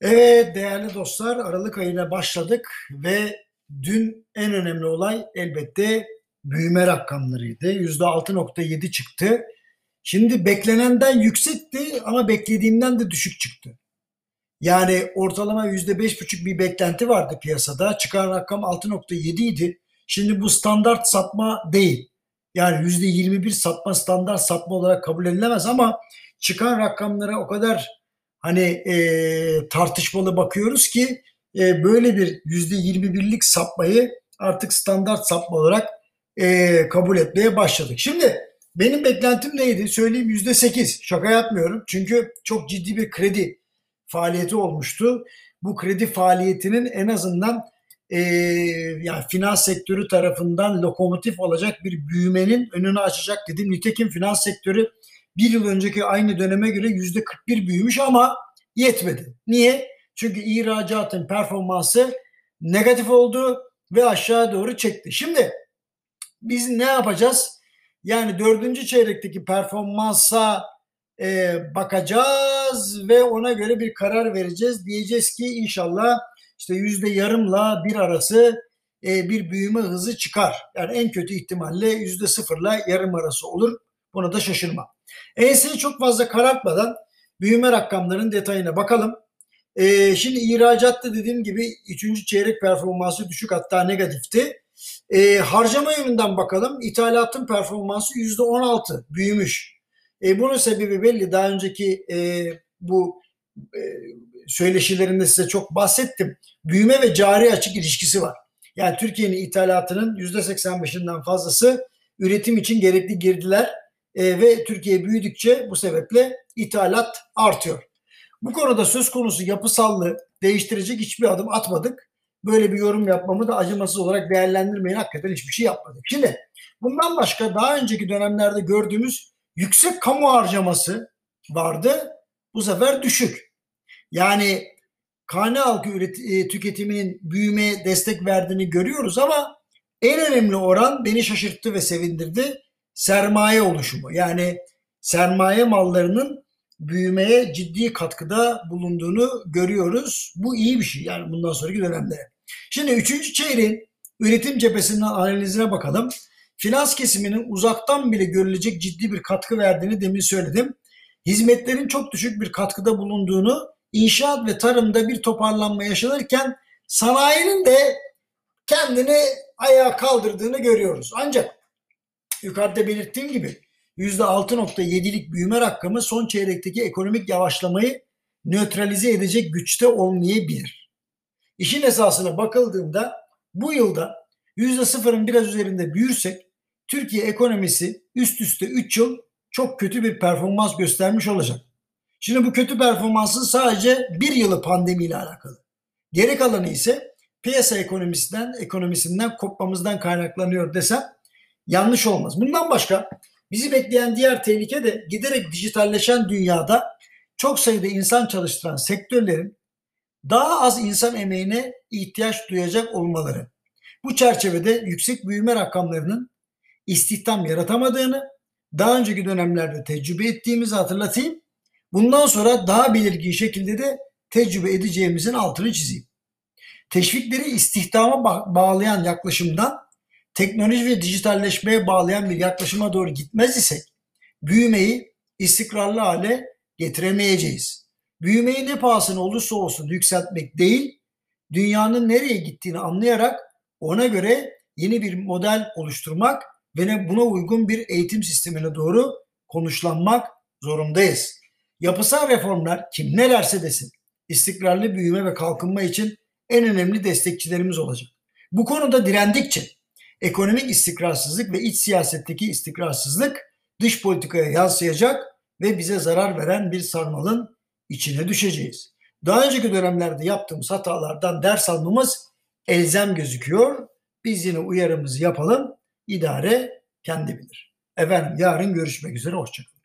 Evet değerli dostlar Aralık ayına başladık ve dün en önemli olay elbette büyüme rakamlarıydı. %6.7 çıktı. Şimdi beklenenden yüksekti ama beklediğimden de düşük çıktı. Yani ortalama %5,5 bir beklenti vardı piyasada. Çıkan rakam 6.7 idi. Şimdi bu standart satma değil. Yani %21 satma standart satma olarak kabul edilemez ama çıkan rakamlara o kadar hani e, tartışmalı bakıyoruz ki e, böyle bir yüzde yirmi birlik sapmayı artık standart sapma olarak e, kabul etmeye başladık. Şimdi benim beklentim neydi? Söyleyeyim yüzde sekiz. Şaka yapmıyorum. Çünkü çok ciddi bir kredi faaliyeti olmuştu. Bu kredi faaliyetinin en azından e, yani finans sektörü tarafından lokomotif olacak bir büyümenin önünü açacak dedim. Nitekim finans sektörü bir yıl önceki aynı döneme göre yüzde 41 büyümüş ama yetmedi. Niye? Çünkü ihracatın performansı negatif oldu ve aşağı doğru çekti. Şimdi biz ne yapacağız? Yani dördüncü çeyrekteki performansa e, bakacağız ve ona göre bir karar vereceğiz. Diyeceğiz ki inşallah işte yüzde yarımla bir arası e, bir büyüme hızı çıkar. Yani en kötü ihtimalle yüzde sıfırla yarım arası olur. Buna da şaşırma. Ensini çok fazla karartmadan büyüme rakamlarının detayına bakalım. Ee, şimdi ihracatta dediğim gibi 3. çeyrek performansı düşük hatta negatifti. Ee, harcama yönünden bakalım. İthalatın performansı %16 büyümüş. Ee, bunun sebebi belli. Daha önceki e, bu e, söyleşilerimde size çok bahsettim. Büyüme ve cari açık ilişkisi var. Yani Türkiye'nin ithalatının %85'inden fazlası üretim için gerekli girdiler e, ve Türkiye büyüdükçe bu sebeple ithalat artıyor. Bu konuda söz konusu yapısallığı değiştirecek hiçbir adım atmadık. Böyle bir yorum yapmamı da acımasız olarak değerlendirmeyin. Hakikaten hiçbir şey yapmadık. Şimdi bundan başka daha önceki dönemlerde gördüğümüz yüksek kamu harcaması vardı. Bu sefer düşük. Yani kane halkı e, tüketiminin büyümeye destek verdiğini görüyoruz ama en önemli oran beni şaşırttı ve sevindirdi sermaye oluşumu. Yani sermaye mallarının büyümeye ciddi katkıda bulunduğunu görüyoruz. Bu iyi bir şey yani bundan sonraki dönemde. Şimdi üçüncü çeyreğin üretim cephesinden analizine bakalım. Finans kesiminin uzaktan bile görülecek ciddi bir katkı verdiğini demin söyledim. Hizmetlerin çok düşük bir katkıda bulunduğunu, inşaat ve tarımda bir toparlanma yaşanırken sanayinin de kendini ayağa kaldırdığını görüyoruz. Ancak yukarıda belirttiğim gibi %6.7'lik büyüme rakamı son çeyrekteki ekonomik yavaşlamayı nötralize edecek güçte olmayabilir. İşin esasına bakıldığında bu yılda %0'ın biraz üzerinde büyürsek Türkiye ekonomisi üst üste 3 yıl çok kötü bir performans göstermiş olacak. Şimdi bu kötü performansın sadece bir yılı pandemiyle alakalı. Geri kalanı ise piyasa ekonomisinden, ekonomisinden kopmamızdan kaynaklanıyor desem yanlış olmaz. Bundan başka bizi bekleyen diğer tehlike de giderek dijitalleşen dünyada çok sayıda insan çalıştıran sektörlerin daha az insan emeğine ihtiyaç duyacak olmaları. Bu çerçevede yüksek büyüme rakamlarının istihdam yaratamadığını daha önceki dönemlerde tecrübe ettiğimizi hatırlatayım. Bundan sonra daha belirgin şekilde de tecrübe edeceğimizin altını çizeyim. Teşvikleri istihdama bağlayan yaklaşımdan teknoloji ve dijitalleşmeye bağlayan bir yaklaşıma doğru gitmez isek büyümeyi istikrarlı hale getiremeyeceğiz. Büyümeyi ne pahasına olursa olsun yükseltmek değil, dünyanın nereye gittiğini anlayarak ona göre yeni bir model oluşturmak ve buna uygun bir eğitim sistemine doğru konuşlanmak zorundayız. Yapısal reformlar kim ne desin istikrarlı büyüme ve kalkınma için en önemli destekçilerimiz olacak. Bu konuda direndikçe ekonomik istikrarsızlık ve iç siyasetteki istikrarsızlık dış politikaya yansıyacak ve bize zarar veren bir sarmalın içine düşeceğiz. Daha önceki dönemlerde yaptığımız hatalardan ders almamız elzem gözüküyor. Biz yine uyarımızı yapalım. İdare kendi bilir. Efendim yarın görüşmek üzere. Hoşçakalın.